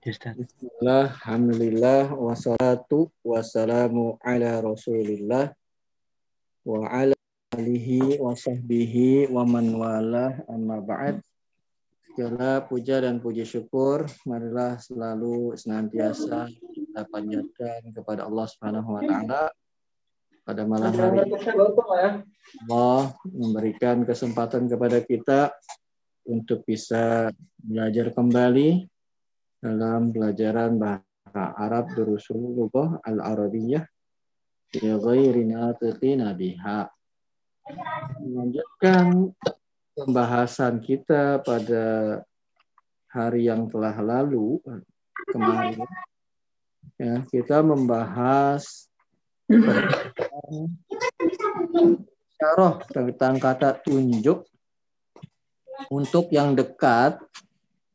Bismillah, Alhamdulillah, wassalatu wassalamu ala rasulillah wa ala alihi wa sahbihi wa man walah amma ba'd. Segala puja dan puji syukur marilah selalu senantiasa kita panjatkan kepada Allah Subhanahu wa taala pada malam hari Allah memberikan kesempatan kepada kita untuk bisa belajar kembali dalam pelajaran bahasa Arab durusul lughah al-arabiyyah bi ghairi natiqina biha. Melanjutkan pembahasan kita pada hari yang telah lalu kemarin ya kita membahas syarah tentang kata tunjuk untuk yang dekat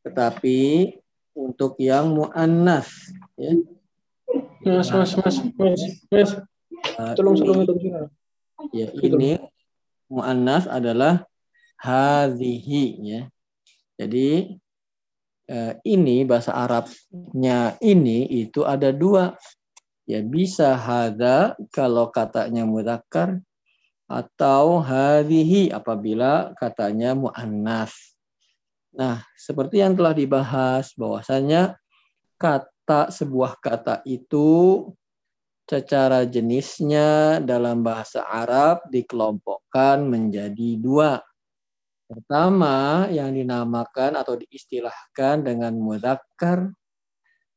tetapi untuk yang muannas ya. Mas, mas, mas, mas, mas. Uh, Tolong tolong itu ya ini muannas adalah hadhihi ya. Jadi uh, ini bahasa Arabnya ini itu ada dua. Ya bisa hada kalau katanya mudzakkar atau hadhihi apabila katanya muannas. Nah, seperti yang telah dibahas bahwasanya kata sebuah kata itu secara jenisnya dalam bahasa Arab dikelompokkan menjadi dua. Pertama yang dinamakan atau diistilahkan dengan mudzakkar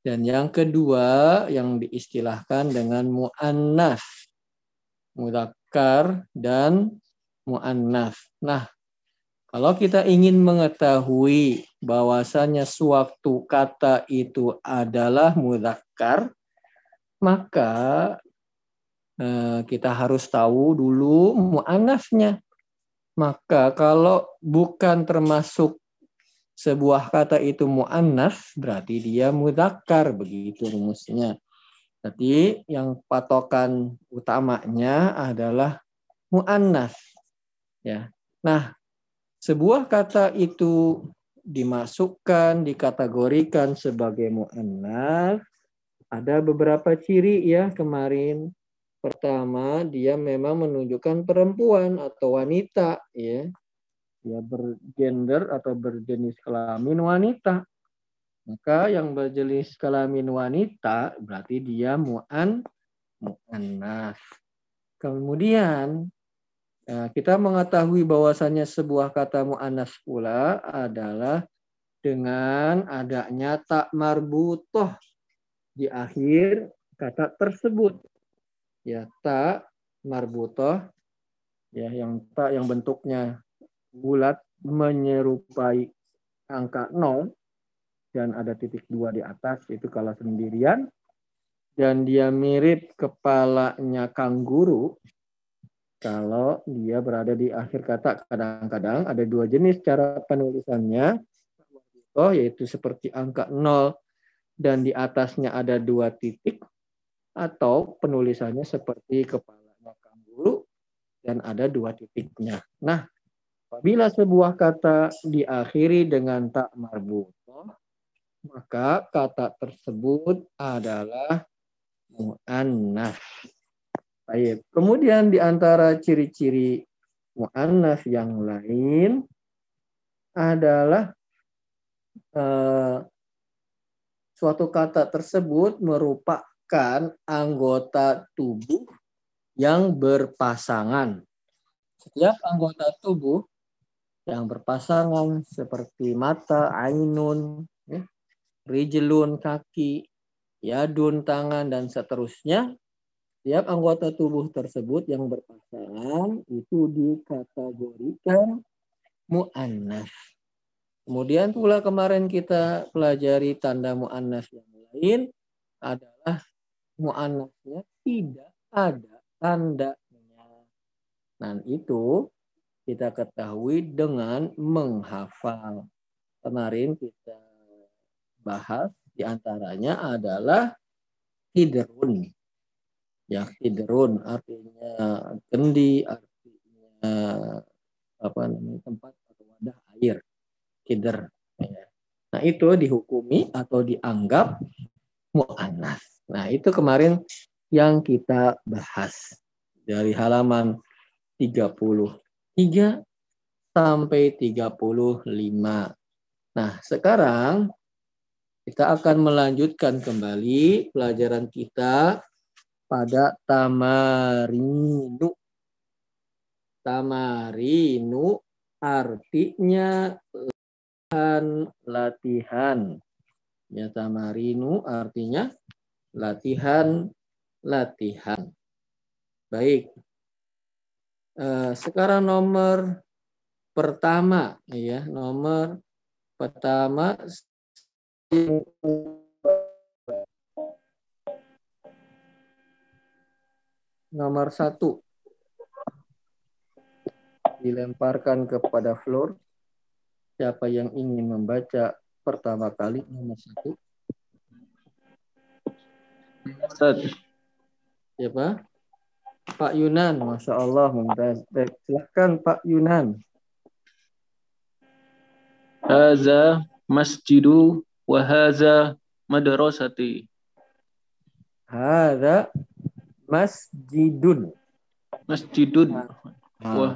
dan yang kedua yang diistilahkan dengan muannas. Mudzakkar dan muannas. Nah, kalau kita ingin mengetahui bahwasanya suatu kata itu adalah mudzakkar, maka eh, kita harus tahu dulu muannasnya. Maka kalau bukan termasuk sebuah kata itu muannas, berarti dia mudzakkar begitu rumusnya. Jadi yang patokan utamanya adalah muannas. Ya. Nah, sebuah kata itu dimasukkan, dikategorikan sebagai mu'annas, ada beberapa ciri ya kemarin. Pertama, dia memang menunjukkan perempuan atau wanita ya. Dia bergender atau berjenis kelamin wanita. Maka yang berjenis kelamin wanita berarti dia mu'an mu'annas. Kemudian Nah, kita mengetahui bahwasannya sebuah kata mu'annas pula adalah dengan adanya tak marbutoh di akhir kata tersebut. Ya, tak marbutoh ya yang tak yang bentuknya bulat menyerupai angka 0 dan ada titik dua di atas itu kalau sendirian dan dia mirip kepalanya kanguru kalau dia berada di akhir kata kadang-kadang ada dua jenis cara penulisannya oh yaitu seperti angka 0 dan di atasnya ada dua titik atau penulisannya seperti kepalanya kanguru dan ada dua titiknya. Nah, apabila sebuah kata diakhiri dengan tak marbutoh, maka kata tersebut adalah mu'annas. Baik. Kemudian di antara ciri-ciri mu'annas yang lain adalah uh, suatu kata tersebut merupakan anggota tubuh yang berpasangan. Setiap anggota tubuh yang berpasangan seperti mata, ainun, ya, rijlun, kaki, yadun, tangan, dan seterusnya setiap anggota tubuh tersebut yang berpasangan itu dikategorikan mu'annas. Kemudian pula kemarin kita pelajari tanda mu'annas yang lain adalah mu'annasnya tidak ada tandanya. Dan itu kita ketahui dengan menghafal. Kemarin kita bahas di antaranya adalah hidrun ya hidrun artinya kendi artinya apa namanya tempat atau wadah air hider ya. Nah, itu dihukumi atau dianggap mu'annas. Nah, itu kemarin yang kita bahas dari halaman 33 sampai 35. Nah, sekarang kita akan melanjutkan kembali pelajaran kita pada tamarinu. Tamarinu artinya latihan latihan. Ya tamarinu artinya latihan latihan. Baik. Uh, sekarang nomor pertama ya, nomor pertama nomor satu dilemparkan kepada floor. Siapa yang ingin membaca pertama kali nomor satu? Ustaz. Siapa? Pak Yunan, Masya Allah. Silahkan Pak Yunan. Haza masjidu Wahaza madrasati. Hada masjidun. Masjidun. Ah. Wah.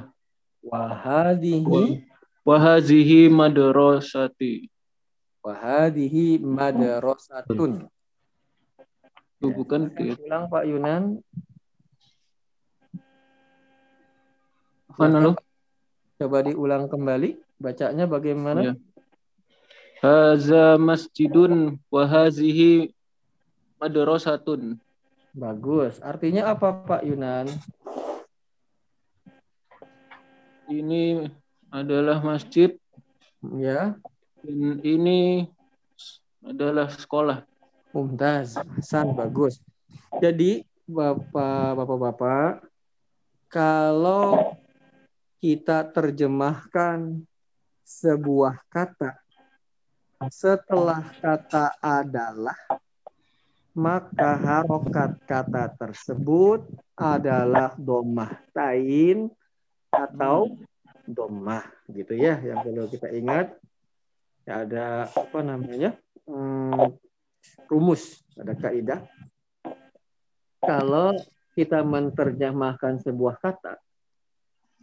Wahadihi. Wahazihi madrasati. Wahadihi madrasatun. Itu ya. bukan ke. Ulang Pak Yunan. Mana lo? Coba diulang kembali. Bacanya bagaimana? Ya. Haza masjidun wa hazihi madrasatun. Bagus. Artinya apa Pak Yunan? Ini adalah masjid. Ya. Dan ini adalah sekolah. Mumtaz. Hasan bagus. Jadi Bapak Bapak-bapak kalau kita terjemahkan sebuah kata setelah kata adalah, maka harokat kata tersebut adalah domah tain atau domah gitu ya yang perlu kita ingat. Ya ada apa namanya hmm, rumus ada kaidah. Kalau kita menerjemahkan sebuah kata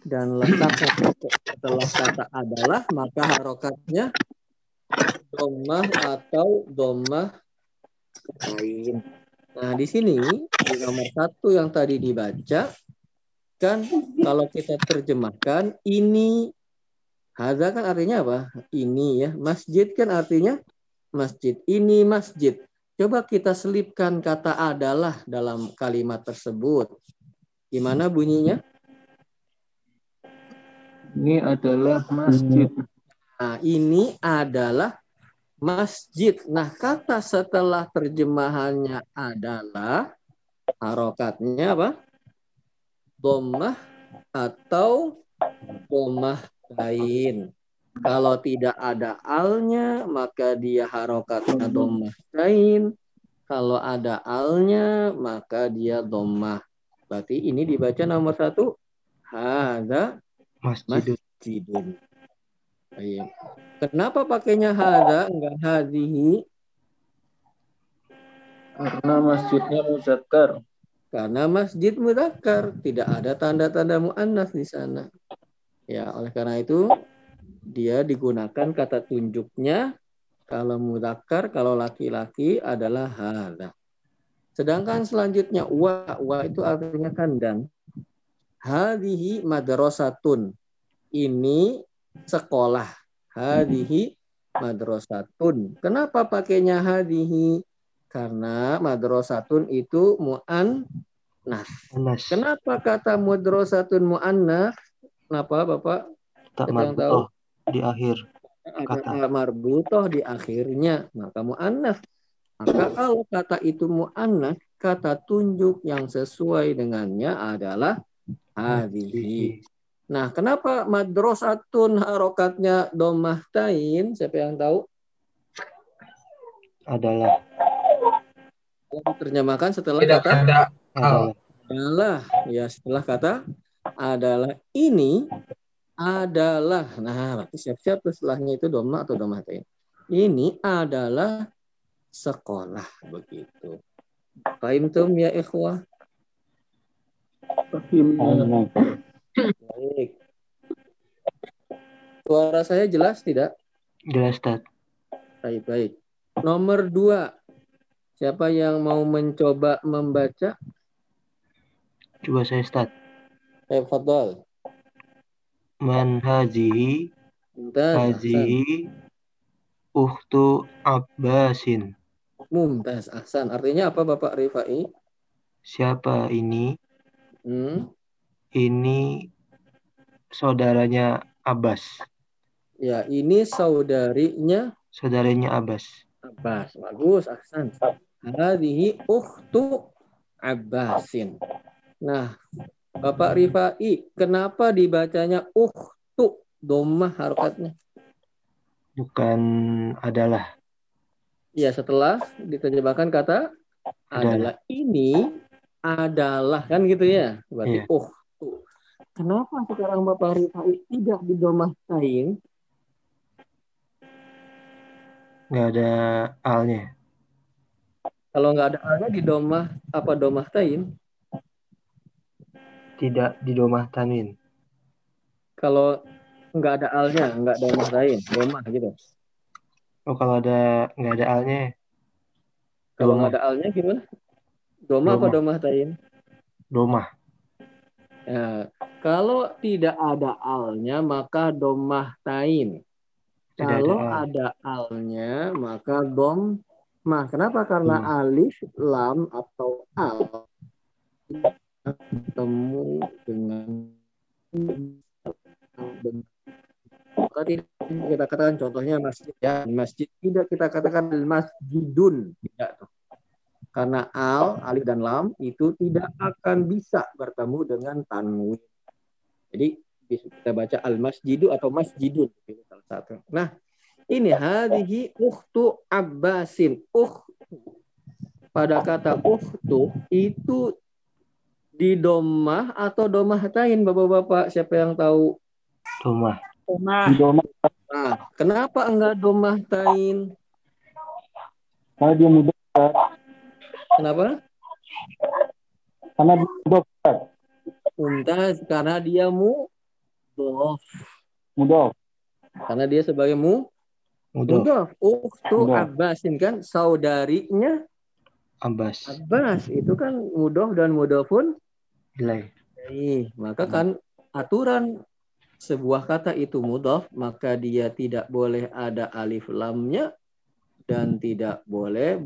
dan letaknya setelah kata adalah maka harokatnya domah atau domah lain. Nah, di sini di nomor satu yang tadi dibaca kan kalau kita terjemahkan ini hadza kan artinya apa? Ini ya. Masjid kan artinya masjid. Ini masjid. Coba kita selipkan kata adalah dalam kalimat tersebut. Gimana bunyinya? Ini adalah masjid. Nah, ini adalah masjid. Nah, kata setelah terjemahannya adalah harokatnya apa? Domah atau domah lain. Kalau tidak ada alnya, maka dia harokatnya domah lain. Kalau ada alnya, maka dia domah. Berarti ini dibaca nomor satu. Hada masjidun. masjidun. Baik. Kenapa pakainya hada enggak hadihi? Karena masjidnya muzakkar. Karena masjid muzakkar, tidak ada tanda-tanda muannas di sana. Ya, oleh karena itu dia digunakan kata tunjuknya kalau muzakkar, kalau laki-laki adalah hada. Sedangkan selanjutnya wa, wa itu artinya kandang. Hadihi madrasatun. Ini sekolah. Hadihi madrasatun. Kenapa pakainya hadihi? Karena madrasatun itu mu'an nah. Kenapa kata madrasatun mu'annas? Kenapa Bapak? Tak yang tahu? di akhir. Ada marbutoh di akhirnya. Maka mu'annas. Maka kalau kata itu mu'annas, kata tunjuk yang sesuai dengannya adalah hadihi. Nah, kenapa madrosatun harokatnya domah tain? Siapa yang tahu? Adalah. Terjemahkan setelah Tidak kata ada. adalah. adalah. Ya, setelah kata adalah ini adalah. Nah, berarti siap-siap setelahnya itu domah atau domah tain. ini adalah sekolah begitu. Fahimtum ya ikhwah? Baik. Suara saya jelas tidak? Jelas, Tad. Baik, baik. Nomor dua. Siapa yang mau mencoba membaca? Coba saya start. Eh, Fadol. Man hazihi hazihi uhtu Abbasin. Mumtaz. Ahsan. Artinya apa Bapak Rifai? Siapa ini? Hmm? Ini saudaranya Abbas. Ya, ini saudarinya Saudaranya Abbas. Abbas. Bagus, Ahsan. Hadhihi ukhtu Abbasin. Nah, Bapak Rifai, kenapa dibacanya ukhtu? Domah harokatnya. Bukan adalah. Ya, setelah diterjemahkan kata adalah ini adalah kan gitu ya. Berarti Iya. ukhtu. Kenapa sekarang Bapak Rifai tidak didomahtain? Nggak ada alnya. Kalau nggak ada alnya di domah apa domahtain? Tidak didomah tanwin. Kalau nggak ada alnya, nggak domahtain, domah gitu. Oh kalau ada nggak ada alnya. Kalau Domah. nggak ada alnya gimana? Domah apa Domah. domahtain? Domah. Ya, kalau tidak ada alnya maka domahtain. Tidak Kalau ada al. ada alnya maka dom mah. Kenapa? Karena Hmm. alif, lam atau al bertemu dengan maka tidak kita katakan contohnya masjid ya masjid tidak kita katakan masjidun tidak karena al alif dan lam itu tidak akan bisa bertemu dengan tanwin jadi bisa kita baca al masjidu atau masjidun itu salah satu nah ini hadhihi ukhtu abbasin ukhtu pada kata ukhtu itu di domah atau domah tain bapak-bapak siapa yang tahu Domah. Domah. Nah, kenapa enggak domah tain? Karena dia mudah. Kenapa? Karena dia mudah. Mumtaz karena dia mudhof. Mudah. Karena dia sebagai mu Mudah. mudhof. Ukhtu Mudhof. Abbasin kan saudarinya Abbas. Abbas. Itu kan mudhof dan mudhofun Ilai. ilaih. Maka kan aturan sebuah kata itu mudhof maka dia tidak boleh ada alif lamnya dan tidak boleh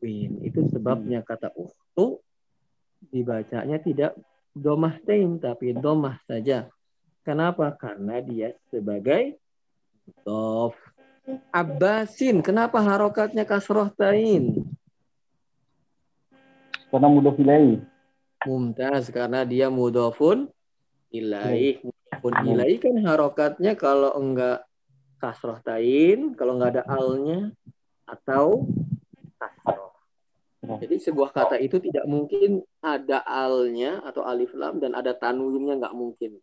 bertanwin. Itu sebabnya kata ukhtu dibacanya tidak domah tain tapi domah saja. Kenapa? Karena dia sebagai mudhof. Abbasin, kenapa harokatnya kasroh tain? Karena mudah ilai. Mumtaz karena dia mudhofun ilaih. Mudhofun ilaih kan harokatnya kalau enggak kasroh tain, kalau enggak ada alnya atau. Jadi sebuah kata itu tidak mungkin ada alnya atau alif lam dan ada tanwinnya nggak mungkin.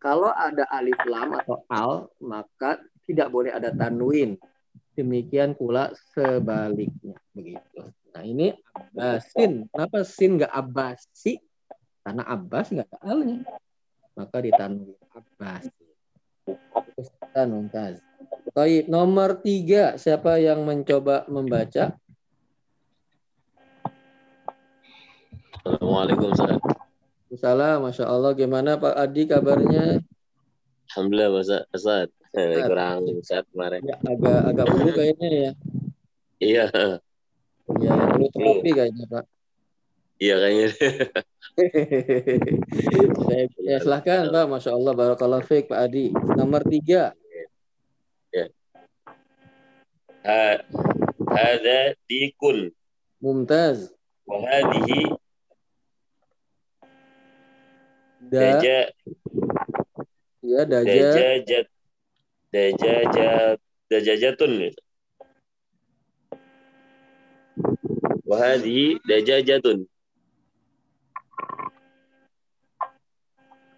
Kalau ada alif lam atau al, maka tidak boleh ada tanwin. Demikian pula sebaliknya. Begitu. Nah ini Abbasin. Kenapa sin nggak Abbasi? Karena Abbas nggak ada alnya. Maka ditanwin Abbas. Terus kita nomor tiga. Siapa yang mencoba membaca? Assalamualaikum Ustaz. Salam, Masya Allah. Gimana Pak Adi kabarnya? Alhamdulillah Ustaz. Ustaz. Kurang sehat kemarin. Ya, agak agak flu kayaknya ya. Iya, Ya, flu terapi kayaknya Pak. iya kayaknya. Saya, ya, silahkan Pak. Masya Allah. Barakallah fiqh Pak Adi. Nomor tiga. Ha, Hada dikun Mumtaz. wa hadhihi Da, daja ya, daja. dajajat dajajat dajajatun. Wa hadhihi dajajatun.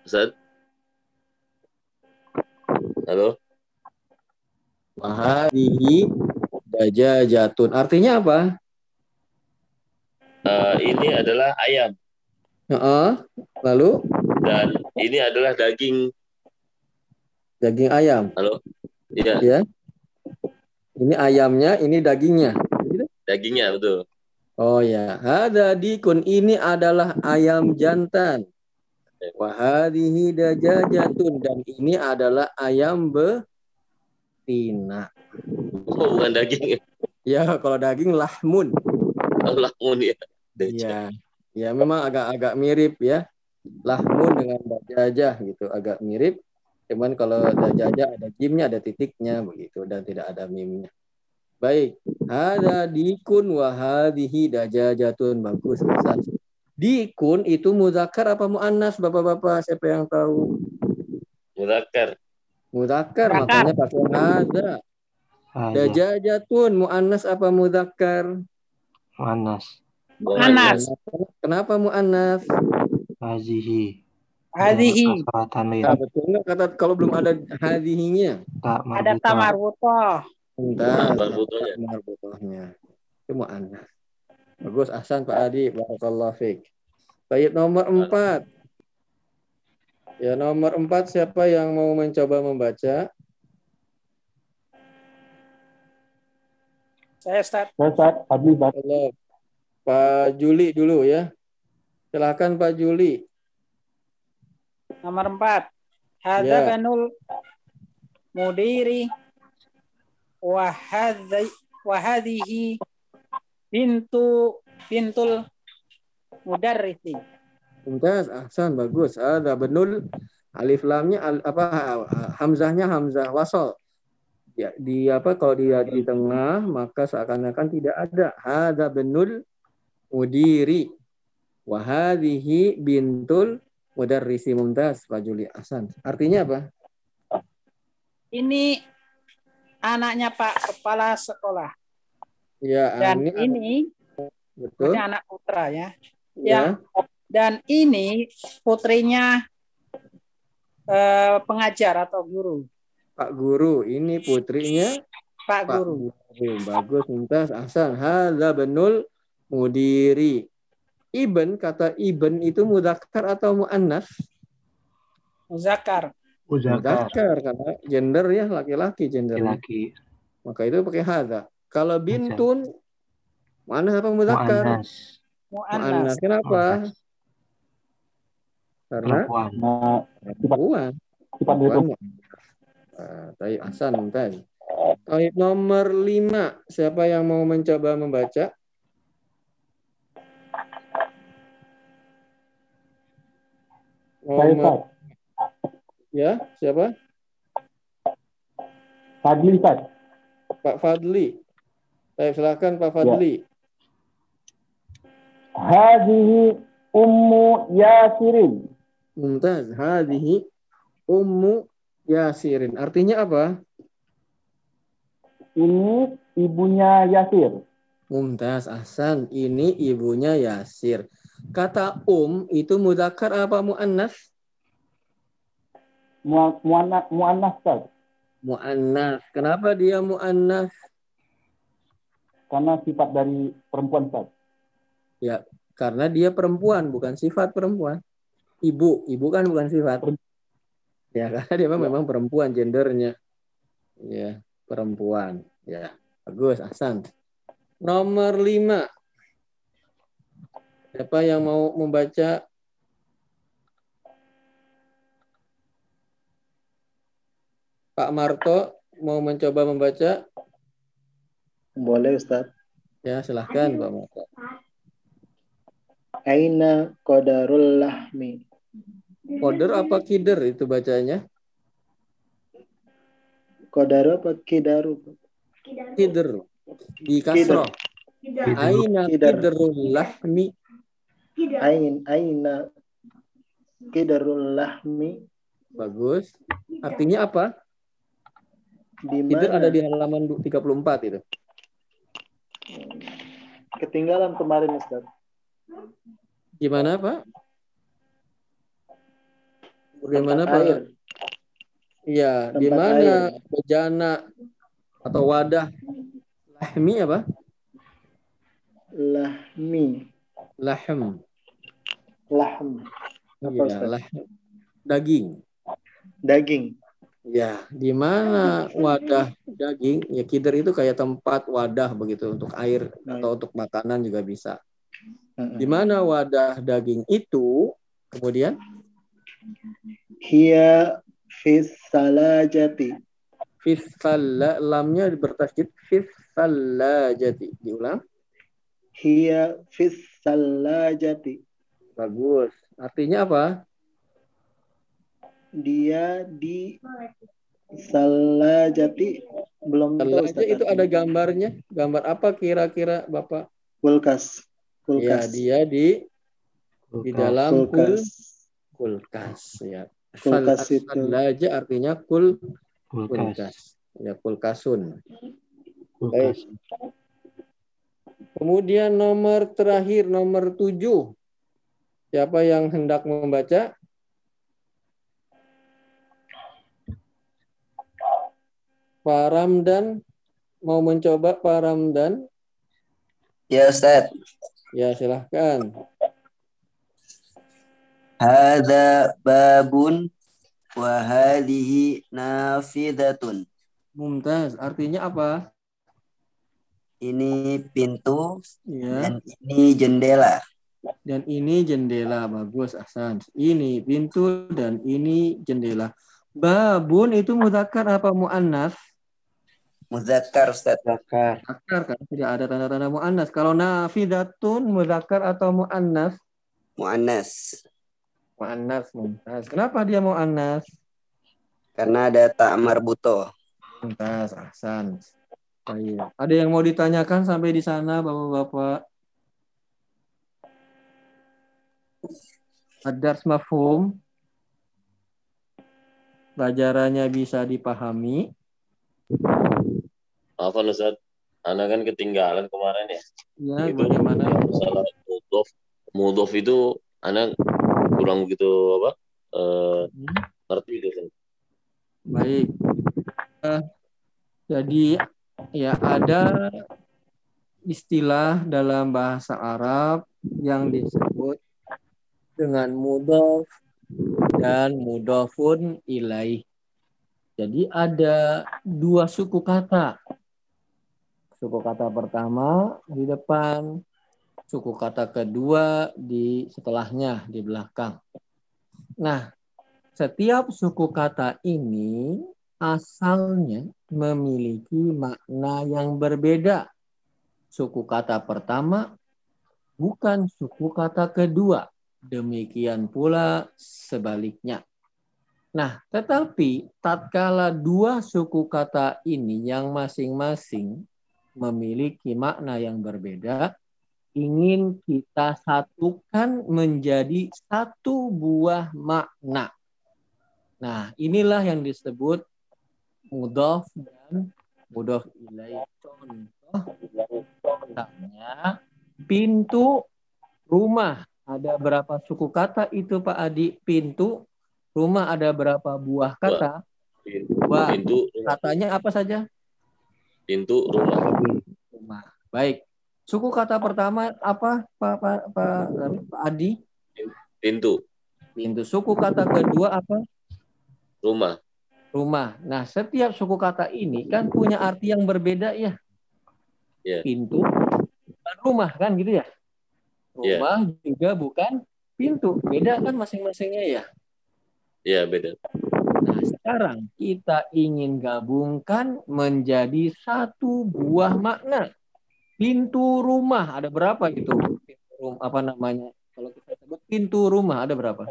Ustaz? Halo? Wahadihi dajajatun. Artinya apa? Eh, ini adalah ayam Heeh. Lalu dan ini adalah daging. daging ayam. Halo. Iya, Ya. Ini ayamnya, ini dagingnya. dagingnya betul. Oh ya, hada dikun ini adalah ayam jantan. Wahadihi dajajatun dan ini adalah ayam betina. Oh, bukan daging. Ya, kalau daging lahmun. Allah ya. Ya, ya memang agak-agak mirip ya. Lahmun dengan dajajah gitu, agak mirip. Cuman kalau dajajah ada jimnya, ada titiknya begitu dan tidak ada mimnya. Baik, hada dikun wahadihi dajajatun bagus Hasan. Dikun itu muzakkar apa muannas Bapak-bapak siapa yang tahu? Mudakar. Muzakkar Muzakkar. makanya pakai. Ada. Dajajatun muannas apa muzakkar? Manas. Anas. Kenapa muannas? Hazihi. Hadihi. Kata Nah, betul nggak kata kalau belum ada hadihinya? Tak Ada tamarbutoh. Bentar, Tamar butuhnya. marbutohnya. Itu muannas. Bagus Ahsan Pak Adi, barakallahu fiik. Baik nomor empat. Ya nomor empat siapa yang mau mencoba membaca? Saya start. Saya Ustaz. Pak Juli dulu ya. Silakan Pak Juli. Nomor empat. Ya. Hadza banul mudiri wa hadhi wa hadhihi bintu bintul mudarrisi. Mumtaz, Ahsan, bagus. Ada benul alif lamnya al, apa hamzahnya hamzah wasol. Ya, di apa kalau dia di tengah maka seakan-akan tidak ada. Ada benul mudiri. Wahadihi bintul mudarrisi mumtaz Pak Juli Ahsan. Artinya apa? Ini anaknya Pak Kepala Sekolah. Ya, Dan ini, ini, betul. anak putra ya. Ya. Dan ini putrinya eh, pengajar atau guru. Pak Guru, ini putrinya Pak Pak Guru. Guru. Bagus, mumtaz. Ahsan. Hadza benul mudiri. Iben, kata iben itu mudakkar atau muannas? Muzakkar. Uzakar. Mudakkar karena gender ya laki-laki gender. Laki. Maka itu pakai hadza. Kalau bintun muannas apa mudakkar? Mu'anas. Mu'annas. Muannas. Kenapa? Mu'anas. Karena Perempuan. Perempuan. Ah, Taib Hasan. Taib nomor lima. Siapa yang mau mencoba membaca? Nomor, ya, siapa? Fadli Ustaz. Pak Fadli. Saya silakan Pak Fadli. Hadihi Ummu Yasirin. Mumtaz. Hadihi Ummu Yasirin. Artinya apa? Ini ibunya Yasir. Mumtaz. Ahsan. Ini ibunya Yasir. Kata um itu mudakar apa muannas? Mu- Muannas Muannas Ustaz. Muannas. Kenapa dia muannas? Karena sifat dari perempuan Ustaz. Karena dia perempuan, bukan sifat perempuan. Ibu, ibu kan bukan sifat. Ya, karena dia memang, memang perempuan gendernya. Ya, perempuan. Ya, bagus, Hasan. Nomor lima. Siapa yang mau membaca? Pak Marto mau mencoba membaca? Boleh Ustaz. Ya, silahkan Pak Marto. Aina qadarul lahmi. Koder apa kider itu bacanya? Qadaru apa kidaru? Kider. Di kasroh. Aina Kider. kiderul lahmi. Ain aina kidarul lahmi. Bagus. Artinya apa? Di mana? ada di halaman du- 34 itu. Ketinggalan kemarin Ustaz. Gimana Pak? Bagaimana air. Pak? Iya, di mana bejana Atau wadah lahmi apa? Lahmi. Lahm. Lahm. Apa Ustaz? lahm. Daging. Daging. Ya, di mana wadah daging? Ya kider itu kayak tempat wadah begitu untuk air atau untuk makanan juga bisa. Di mana wadah daging itu kemudian Hiya fis salajati. fis salla- lamnya bertasjid fis salajati. Diulang. Hiya fis salajati. Bagus. Artinya apa? Dia di salajati belum tahu Salaja Ustaz. itu ada gambarnya. Gambar apa kira-kira Bapak? kulkas. Ya, Kulkas. dia di di Kulkas. dalam kul kulkas. kulkas ya. Kulkas Sal- itu. Salaja artinya kul Kulkas. kulkas. Ya, kulkasun. Kulkas. Kemudian nomor terakhir, nomor tujuh. Siapa yang hendak membaca? Pak Ramdan mau mencoba Pak Ramdan? Ya Ustaz. Ya silahkan. Hada babun wa hadhihi nafidatun. Mumtaz. Artinya apa? Ini pintu Ya. dan ini jendela. Dan ini jendela. Bagus, Ahsan. Ini pintu dan ini jendela. Babun itu mudzakkar apa muannas? Muzakkar Ustaz. Zakar. Akar kan tidak ada tanda-tanda muannas. Kalau nafidatun mudzakkar atau muannas? Muannas. Muannas mumtaz. Kenapa dia muannas? Karena ada tak marbuto. Mumtaz, ahsan. Baik. Ada yang mau ditanyakan sampai di sana Bapak-bapak? Adars mafhum. Pelajarannya bisa dipahami. Maafan Ustaz. Anak kan ketinggalan kemarin ya. Ya, itu bagaimana? masalah mudof. Mudof itu anak kurang begitu apa? Eh, Hmm. ngerti gitu kan. Baik. Eh, jadi ya ada istilah dalam bahasa Arab yang disebut dengan mudhof dan mudhofun ilaih. Jadi ada dua suku kata. Suku kata pertama di depan, suku kata kedua di setelahnya di belakang. Nah, setiap suku kata ini asalnya memiliki makna yang berbeda. Suku kata pertama bukan suku kata kedua. Demikian pula sebaliknya. Nah, tetapi tatkala dua suku kata ini yang masing-masing memiliki makna yang berbeda, ingin kita satukan menjadi satu buah makna. Nah, inilah yang disebut mudhof dan mudhof ilaih. Contoh contohnya pintu rumah. Ada berapa suku kata itu Pak Adi? Pintu rumah ada berapa buah kata? Dua. Pintu, Katanya apa saja? pintu rumah. Rumah. Baik. Suku kata pertama apa Pak Pak Pak, Pak Adi? Pintu, Pintu. Suku kata kedua apa? rumah. rumah. Nah, setiap suku kata ini kan punya arti yang berbeda ya. Iya. Pintu rumah kan gitu ya. Iya. Rumah juga bukan pintu. Beda kan masing-masingnya ya. Iya, beda. Nah, sekarang kita ingin gabungkan menjadi satu buah makna. Pintu rumah ada berapa gitu? Pintu rum- apa namanya? Kalau kita sebut pintu rumah ada berapa?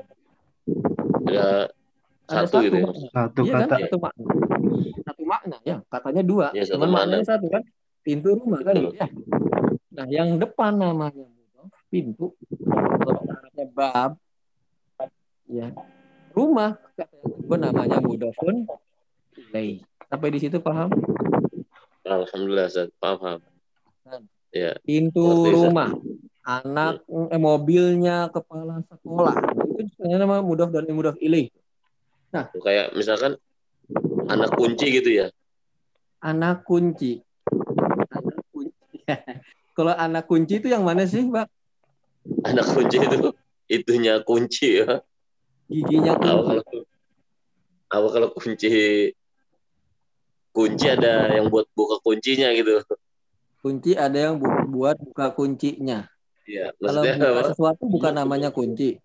Ada Ada satu gitu ya. makna. Satu Iya kan kata. satu makna. Satu makna ya, katanya dua. Iya, satu Cuman makna. maknanya satu kan. Pintu rumah kan ya. Nah, yang depan namanya pintu. Arabnya bab. Ya. Rumah kedua namanya mudhofun ilaih. Sampai di situ paham? Alhamdulillah, Ustaz. Paham, paham. Iya, Pintu Ngerti, Ustaz. rumah. Anak eh, mobilnya kepala sekolah. Itu sebenarnya nama mudhof dan mudhof ilaih. kayak misalkan anak kunci gitu ya. anak kunci. Anak kunci. Kalau anak kunci itu yang mana sih, Mbak? Anak kunci itu itunya kunci ya. Giginya Apa kunci. kalau apa kalau kunci kunci ada yang buat buka kuncinya gitu. Kunci ada yang bu- buat buka kuncinya. Iya, Kalau buka apa? sesuatu bukan namanya kunci.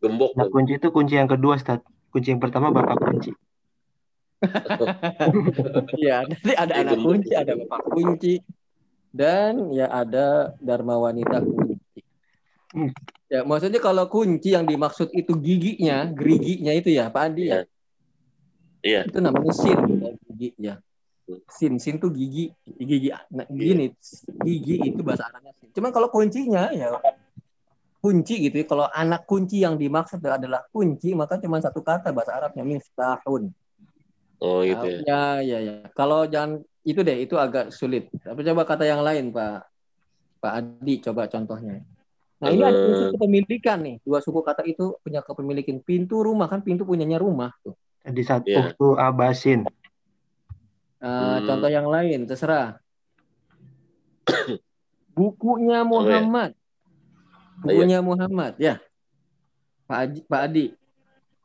Gembok. Nah, kunci itu kunci yang kedua, Ustaz. Kunci yang pertama bapak kunci. Iya, nanti ada anak kunci, ada bapak kunci, dan ya ada dharma wanita kunci. Hmm. Ya, maksudnya kalau kunci yang dimaksud itu giginya, geriginya itu ya, Pak Adi ya. Iya. Itu namanya sin, ya, giginya. Sin, sin tuh gigi, gigi. Nah, gini, gigi itu bahasa Arabnya sin. Cuman kalau kuncinya ya kunci gitu. ya. Kalau anak kunci yang dimaksud adalah kunci, maka cuma satu kata bahasa Arabnya miftahun. Oh gitu ya. Ya, ya, ya. Kalau jangan itu deh, itu agak sulit. Tapi coba kata yang lain, Pak. Pak Adi, coba contohnya. Nah, ini ada Eh. unsur kepemilikan nih. Dua suku kata itu punya kepemilikan. Pintu rumah kan pintu punyanya rumah tuh. Di Iya. uktu abasin. Eh, Hmm. Contoh yang lain, terserah. Bukunya Muhammad. Bukunya Muhammad, ya. Pak Adi, Pak Adi.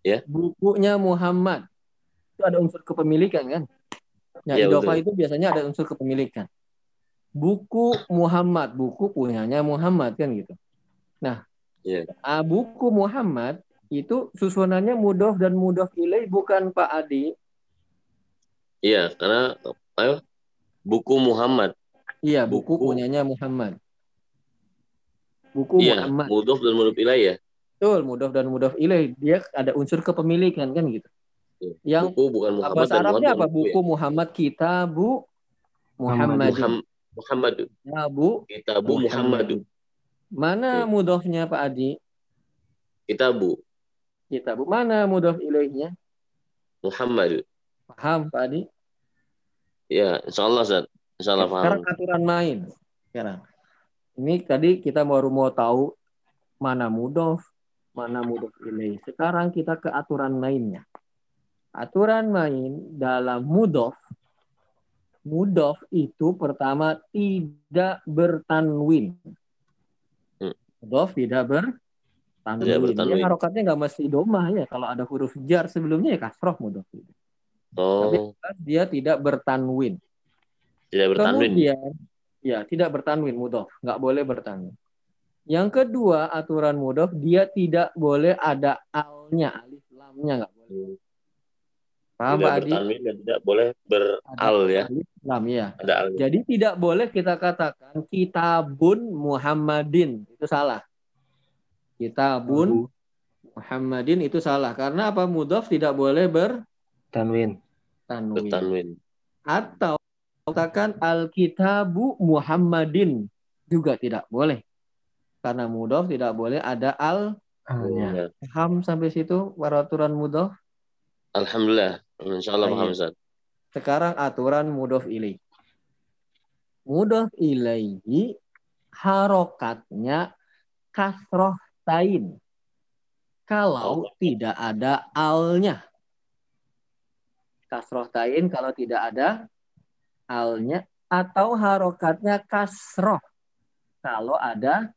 Ya. Bukunya Muhammad. Itu ada unsur kepemilikan kan? Ya, Ya, betul. itu biasanya ada unsur kepemilikan. Buku Muhammad, buku punyanya Muhammad kan gitu. Nah, Ya. ah, buku Muhammad itu susunannya mudof dan mudof ilaih bukan Pak Adi. Iya, karena ayo buku Muhammad. Iya, buku, Buku. punyanya Muhammad. Buku Iya, Muhammad. mudhof dan mudhof ilaih ya. Betul, mudof dan mudof ilaih. Dia ada unsur kepemilikan kan gitu. Yang Buku bukan Muhammad bahasa Arabnya Muhammad apa? Buku Muhammad Kitabu Muhammadin. Muhammad Muhammad Kitabu Kitabu Muhammad Mana Ya. mudofnya Pak Adi? Kitabu Kitabu. Mana mudof ilaihnya? Muhammad. Paham Pak Adi? Ya, insyaallah Ustaz. Insyaallah paham. Sekarang aturan main. Sekarang. Ini tadi kita baru mau tahu mana mudof, mana mudof ilaih. Sekarang kita ke aturan mainnya. Aturan main dalam mudof, mudof itu pertama tidak bertanwin. Mudof tidak bertanwin. Tidak bertanwin. Dia harokatnya nggak mesti domah ya. Kalau ada huruf jar sebelumnya ya kasroh. Tapi Oh, dia tidak bertanwin. tidak bertanwin. Kemudian, ya tidak bertanwin mudof, nggak boleh bertanwin. Yang kedua aturan mudof dia tidak boleh ada alnya, alif lamnya nggak boleh. Paham Tidak Pak Adi? bertanwin dan tidak boleh beral ya. Alif lam ya. Ada al. Jadi tidak boleh kita katakan kitabun Muhammadin itu salah. Kitabun Muhammadin itu salah karena apa mudof tidak boleh Tanwin. bertanwin. Bertanwin. atau katakan Alkitabu Muhammadin juga tidak boleh. Karena mudof tidak boleh ada al. Alnya. Ya. Sampai situ peraturan mudof. Alhamdulillah. Insyaallah Baik. paham Ustaz. Sekarang aturan mudof ilaih. Mudof ilaihi harokatnya kasroh tain. Kalau Oh. tidak ada alnya. Kasroh tain kalau tidak ada alnya atau harokatnya kasroh kalau ada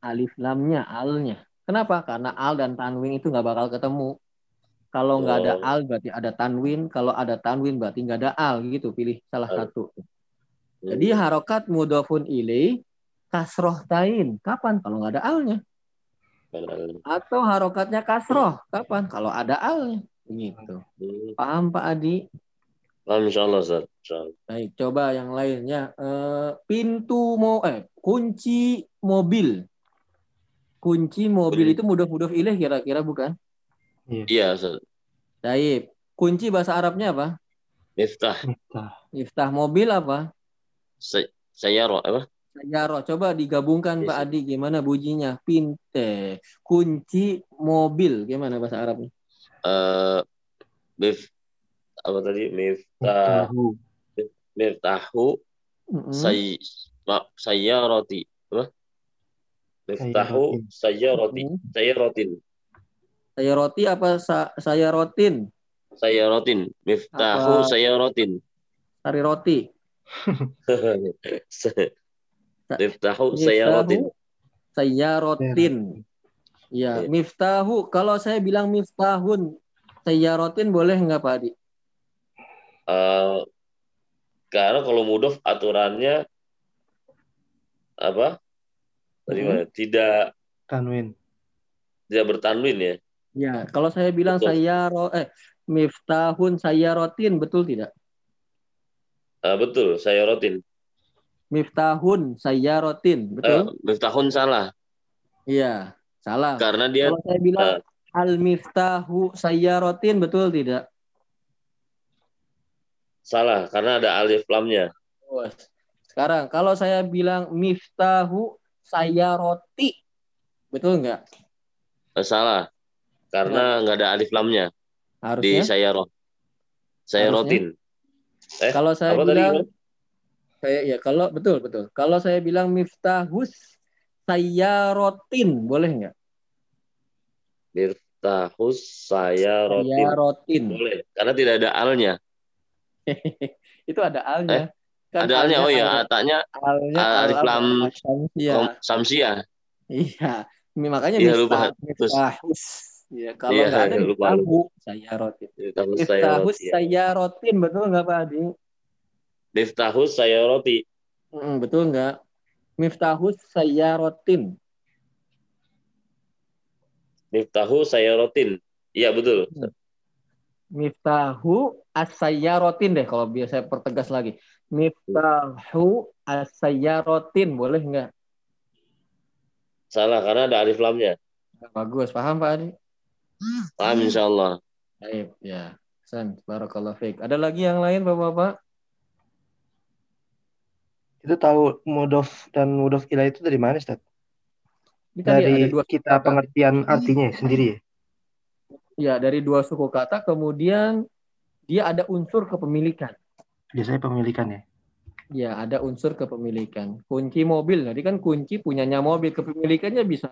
alif lamnya alnya. Kenapa? Karena al dan tanwin itu nggak bakal ketemu. Kalau nggak ada Oh. al berarti ada tanwin. Kalau ada tanwin berarti nggak ada al gitu. Pilih salah Oh. satu. Jadi harokat mudofun ilaih kasroh tain. Kapan? Kalau nggak ada alnya. Hmm. Atau harokatnya kasroh. Kapan? Kalau ada alnya. Gitu. Hmm. Paham Pak Adi? Paham Ustaz. Insyaallah. Baik, coba yang lainnya. Eh, pintu mau eh kunci mobil. Kunci mobil itu mudof-mudof ilaih kira-kira bukan? Iya Ustaz. Baik. Kunci bahasa Arabnya apa? Miftah. Miftah. Miftah mobil apa? Say- Sayyara apa? Sayaro. Coba digabungkan Yes. Pak Adi gimana bunyinya? Pinte. Kunci mobil gimana bahasa Arabnya? Eh mif apa tadi? Miftah. Miftahu. Miftahu Mm-mm. say sayyarati. Apa? Miftahu sayyarati. Mm. Saya roti apa sa- saya rotin? Sayyaratin. Miftahu Apa? sayyaratin. sari roti. Miftahu sayaratin. Sayyarotin. Ya, Iya. miftahu. Kalau saya bilang miftahun, sayyarotin boleh nggak Pak Adi? Eh, karena kalau mudof aturannya apa? Tadi Hmm. mana? Tidak Tanwin. tidak bertanwin ya. Ya, kalau saya bilang Betul. sayyaro eh miftahun sayyarotin, betul tidak? Eh, betul, sayaratin. Miftahun sayyarotin, betul? Eh, miftahun salah Iya, salah. karena dia Kalau saya bilang eh, al miftahu sayyarotin, betul tidak? salah karena ada alif lamnya. Sekarang kalau saya bilang miftahu sayyaroti, betul nggak? Eh, salah karena nggak ada alif lamnya di Harusnya. sayarot. Sayarotin. Eh, Kalau saya apa tadi? bilang saya ya kalau betul betul. Kalau saya bilang miftahus sayyarotin, boleh nggak? Miftahus sayarotin. Sayyarotin. Boleh karena tidak ada alnya. Itu ada alnya. Kan ada alnya oh ya, alnya alif al- lam kom- samsiah. Iya. Makanya lupa. miftah, miftahus. Ya, kalau Iya, nggak ada lupa, miftahu sayyarotin. Miftahus Miftahus sayarotin. sayyarotin, betul nggak Pak Adi? Miftahus sayaroti. Mm, betul nggak? Miftahus sayyarotin. Miftahu sayarotin. Iya betul. Miftahu as-sayyarotin deh kalau biasa saya pertegas lagi. Miftahu as-sayyarotin boleh nggak? Salah karena ada alif lamnya. Bagus, paham Pak Adi? Paham insya Allah. Baik, ya. San, barakallahu fiik. Ada lagi yang lain Bapak-bapak? Itu tahu mudof dan mudof ilah itu dari mana, Ustaz? Ini tadi ada Dari dua kita kata. pengertian artinya sendiri ya? Ya, dari dua suku kata kemudian dia ada unsur kepemilikan. Biasanya pemilikan ya. Ya, ada unsur kepemilikan. Kunci mobil, tadi kan kunci punyanya mobil, kepemilikannya bisa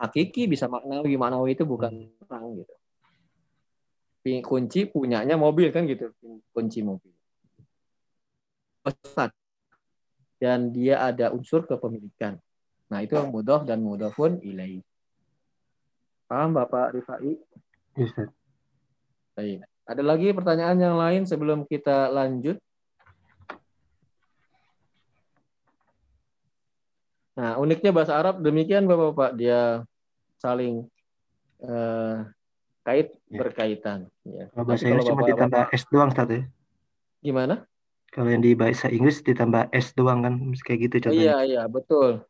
hakiki, bisa maknawi. Maknawi itu bukan orang gitu. Kunci punyanya mobil kan gitu, kunci mobil. Pesat. Dan dia ada unsur kepemilikan. Nah, itu mudof dan mudofun ilaih. Paham Bapak Rifai? Iya, Ustaz. Baik. Ada lagi pertanyaan yang lain sebelum kita lanjut? Nah, uniknya bahasa Arab demikian Bapak-bapak, dia saling eh, kait Ya. berkaitan. Ya. Kalau bahasa Inggris cuma ditambah S doang, Ustaz ya. gimana? Kalau yang di bahasa Inggris ditambah S doang kan, kayak gitu Oh, contohnya. iya, iya, betul.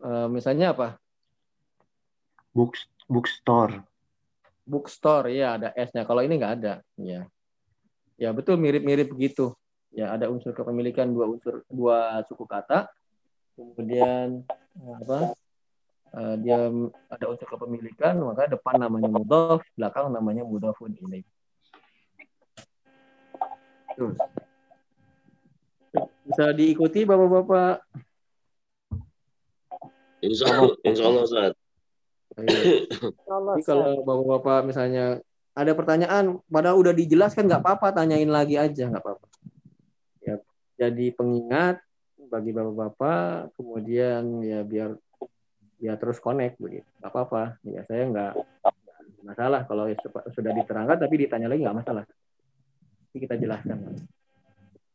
Eh, misalnya apa? Book, bookstore. Bookstore, ya ada S-nya. Kalau ini nggak ada. Ya, ya betul mirip-mirip begitu. Ya ada unsur kepemilikan dua unsur dua suku kata. Kemudian apa? Eh, dia ada unsur kepemilikan, maka depan namanya mudhof, belakang namanya mudhofun ilaih. Tuh. Bisa diikuti Bapak-bapak. Insya Allah, insya Allah Ustaz. Jadi kalau bapak-bapak misalnya ada pertanyaan, padahal udah dijelaskan nggak apa-apa, tanyain lagi aja nggak apa-apa. Ya, jadi pengingat bagi bapak-bapak, kemudian ya biar ya terus connect begitu, nggak apa-apa. Ya saya nggak masalah kalau ya sudah diterangkan, tapi ditanya lagi nggak masalah. Jadi kita jelaskan.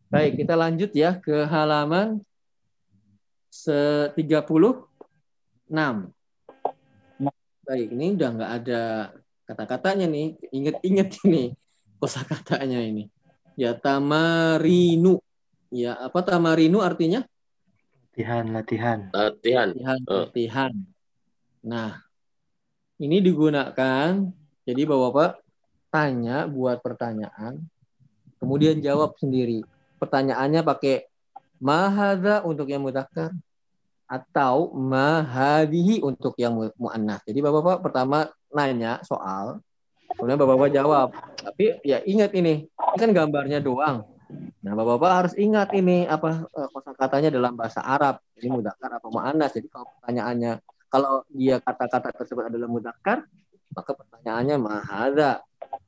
Baik, kita lanjut ya ke halaman se-36. Baik, ini udah nggak ada kata-katanya nih. Ingat-ingat ini kosakatanya ini. Ya tamarinu. Ya apa tamarinu artinya? Latihan, latihan. Latihan. Latihan, Eh. latihan. Nah, ini digunakan. Jadi bapak-bapak tanya buat pertanyaan, kemudian jawab sendiri. Pertanyaannya pakai mahadha untuk yang mudzakkar atau mahadihi untuk yang mu- muannas. Jadi bapak-bapak pertama nanya soal, kemudian bapak-bapak jawab. Tapi ya ingat ini, ini kan gambarnya doang. Nah, bapak-bapak harus ingat ini apa eh, kosakatanya dalam bahasa Arab. Ini mudzakkar apa muannas. Jadi kalau pertanyaannya kalau dia kata-kata tersebut adalah mudzakkar, maka pertanyaannya mahadha.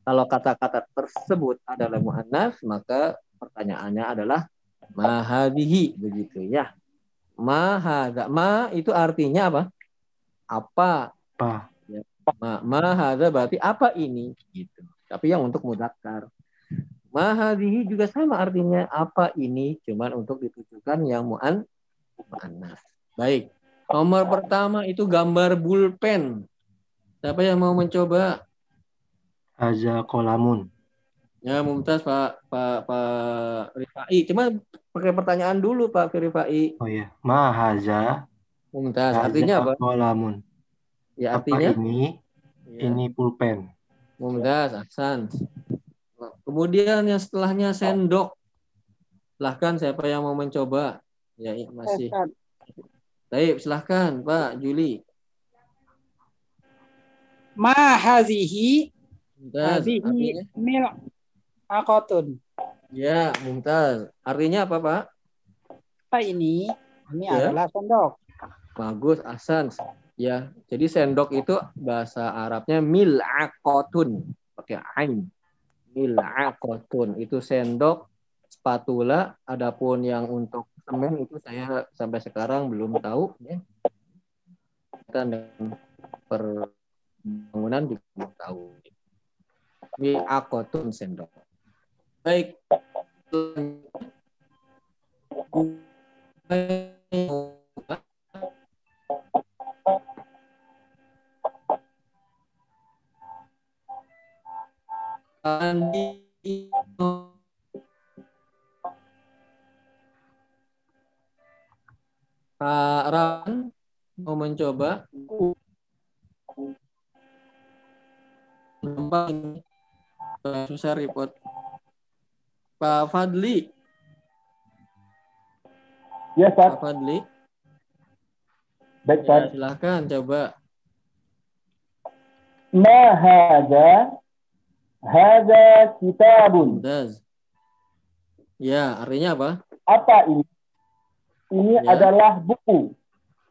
Kalau kata-kata tersebut adalah muannas, maka pertanyaannya adalah mahadihi begitu ya. Mahada. Ma itu artinya apa? Apa? Apa? Ya. Ma, mahada berarti apa ini gitu. Tapi yang untuk mudakar. Mahadihi juga sama artinya apa ini, cuman untuk ditujukan yang mu'an mu'annas. Baik. Nomor pertama itu gambar bulpen. Siapa yang mau mencoba? Haza kolamun. Ya, Mumtaz Pak Pak Pak Rifai. Cuma pakai pertanyaan dulu Pak Rifai. Oh ya. Ma haza. Mumtaz. haza Artinya apa? Kolamun. Ya Apa artinya ini? Ya. Ini pulpen. Mumtaz, Ahsan. Kemudian yang setelahnya sendok. Silahkan siapa yang mau mencoba? Ya, iya, masih. Baik, silahkan Pak Juli. Ma hazihi hazihi mil akotun. Ya, Mumtaz. Artinya apa, Pak? Apa ini? Ini Ya. adalah sendok. Bagus, Ahsan. Ya, jadi sendok itu bahasa Arabnya mil'aqotun. Pakai ain. Mil'aqotun. Itu sendok, spatula. Adapun yang untuk semen itu saya sampai sekarang belum tahu. Ya. Dan perbangunan juga belum tahu. Mil'aqotun sendok. Baik. Pak Ran mau mencoba Nampak ini. Susah report Pak Fadli Ya, Ustaz. Pak Fadli Baik, ya, Ustaz. silahkan coba Ma Hadza kitabun. Mumtaz ya artinya apa Apa ini? Ini Ya. adalah buku.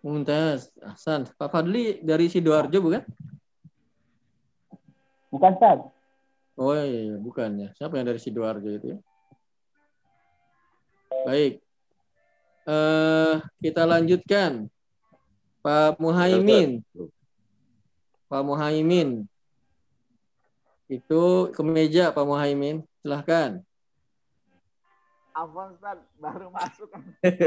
Mumtaz Ahsan Pak Fadli dari Sidoarjo bukan Bukan, Ustaz. Oh iya, iya, bukan ya. Siapa yang dari Sidoarjo itu ya? Baik. Eh, kita lanjutkan. Pak Muhaimin. Pak Muhaimin. Itu kemeja Pak Muhaimin. Silahkan. Afwan Ustaz, baru masuk.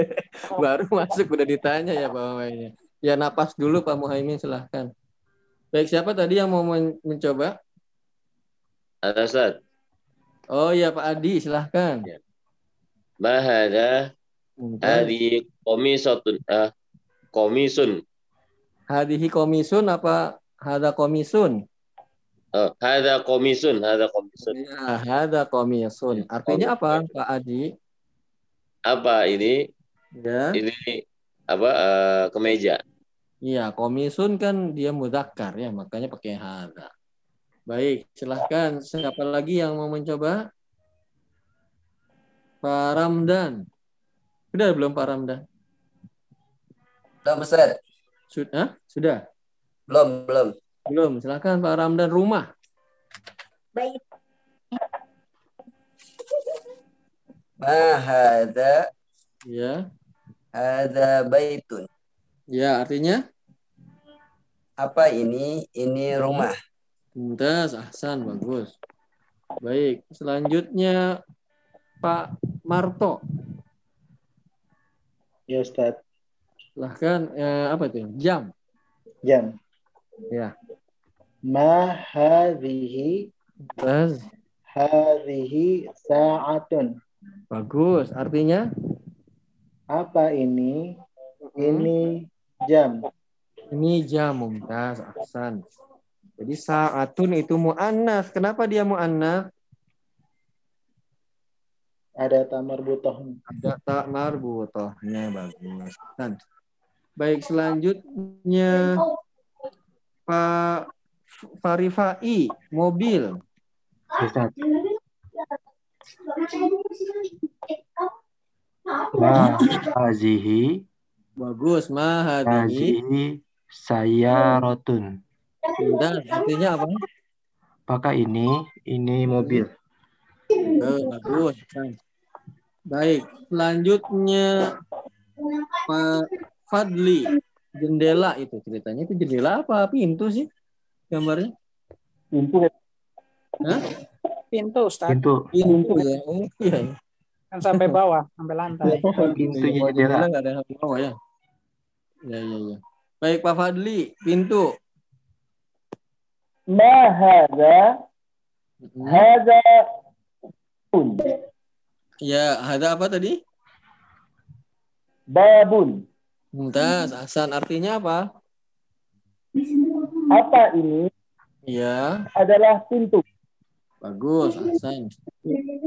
Baru masuk udah ditanya ya Pak Muhaimin. Ya napas dulu Pak Muhaimin silahkan. Baik, siapa tadi yang mau men- mencoba? Ada Ustaz. Oh iya Pak Adi, silahkan. Ma hadza Mumtaz. hadi komisatun ah komisun. Hadihi komisun apa hada komisun? Oh, hadza komisun, hadza komisun. Ya, hada komisun. Artinya apa, Pak Adi? Apa ini? Ya. Ini apa eh, kemeja. Iya, komisun kan dia muzakkar ya, makanya pakai hada. Baik, silahkan. Siapa lagi yang mau mencoba? Pak Ramdan. Sudah belum Pak Ramdan? Belum, Ustaz. Sudah? Sudah? Belum, belum. Belum. Silahkan Pak Ramdan rumah. Ma hadza Ya. hadza baitun. Ya, artinya Apa ini? Ini rumah. Mumtaz, Ahsan, bagus. Baik, selanjutnya Pak Marto. Ya Ustaz. Silahkan, eh, apa itu? Jam. Jam. Ya. Ma hadhihi Mumtaz, hadhihi sa'atun. bagus. Artinya? Apa ini? Hmm, Ini jam. Ini jam, Mumtaz, Ahsan. Jadi saatun itu mu'annas. Kenapa dia mu'annas? Ada tamar butohnya. Ada tak marbutohnya, bagus. Ahsan. Baik, selanjutnya Pak Farifai, mobil. Ustaz. Ma hazihi Bagus, mahadihi. hazihi sayaratun. Dan artinya apa? Apakah ini ini mobil? Eh, bagus. Baik, selanjutnya Pak Fadli. Jendela itu ceritanya itu jendela apa pintu sih gambarnya? Pintu Hah? Pintu, Ustaz. Pintu. Pintu ya. Oh iya. Kan sampai bawah, sampai lantai. Pintunya jendela. nggak ada sampai bawah ya. Ya ya ya. Baik Pak Fadli, pintu. ma hadza hadza Ya, ada apa tadi? babun Mumtaz, Hasan artinya apa? Apa ini Ya, adalah pintu bagus Hasan.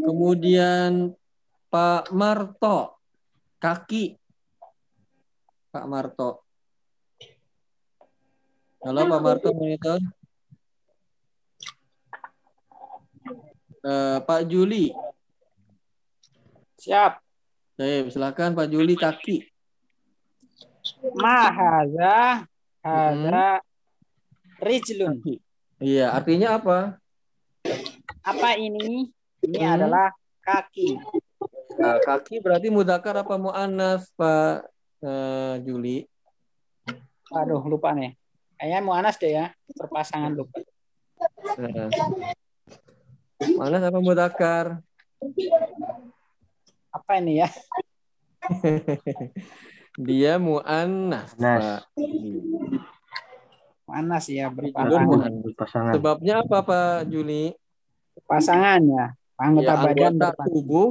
Kemudian Pak Marto, kaki. Pak Marto. Halo Pak Marto monitor. Eh, Pak Juli, Siap. Baik, silakan Pak Juli kaki. Ma hadza hadza rijlun. Iya, artinya apa? Apa ini? Ini Hmm. adalah kaki. Nah, kaki berarti mudakar apa muannas Pak eh, Juli? Aduh, lupa nih. Kayaknya mu'anas deh ya. Perpasangan lupa. Nah. Muannas apa mudakar? Apa ini ya? Dia muannas, Nas. Pak. Mu'anas ya, berpasangan. Sebabnya apa Pak Juli? Pasangan ya. Anggota Ya, badan anggota berpasangan. tubuh,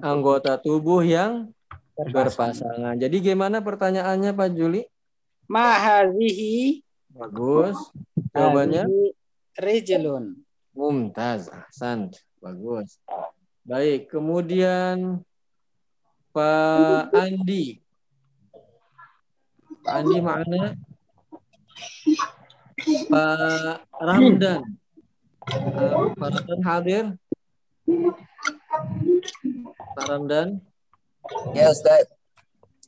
anggota tubuh yang Berpasangan. berpasangan. Jadi gimana pertanyaannya Pak Juli? Ma hadhihi Bagus. Jawabannya rijlun. Mumtaz, Ahsan. Bagus. Baik, kemudian Pak Andi. Pak Andi mana? Pak Ramdan. Eh, Pak Ramdan hadir? Pak Ramdan? Ya Ustaz.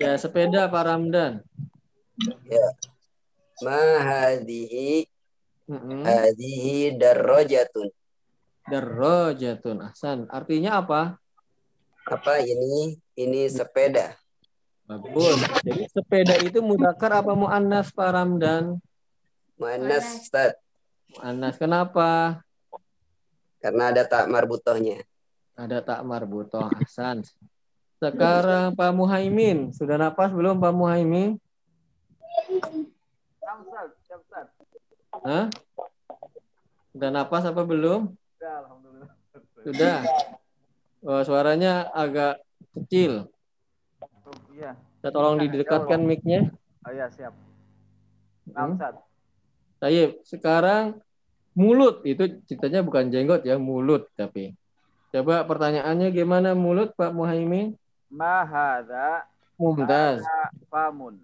Ya, sepeda Pak Ramdan. Ma hadhihi Mm-mm. hadhihi darajatun. Darajatun. Ahsan. Artinya apa? Apa ini? Ini sepeda. Bagus. Jadi sepeda itu mudakar apa muannas Pak Ramdan? Muannas Ustaz. Muannas. Kenapa? Karena ada tak marbutohnya. Ada tak marbutoh Hasan. Sekarang Pak Muhaimin. Sudah napas belum Pak Muhaimin? Hah? Sudah napas apa belum? Sudah. Oh, suaranya agak kecil. Iya. Kita tolong didekatkan mic-nya. Oh iya siap. Hmm. Tayyip, sekarang mulut itu ceritanya bukan jenggot ya, mulut tapi. Coba pertanyaannya gimana mulut Pak Muhaimin? Ma hadza Mumtaz. famun.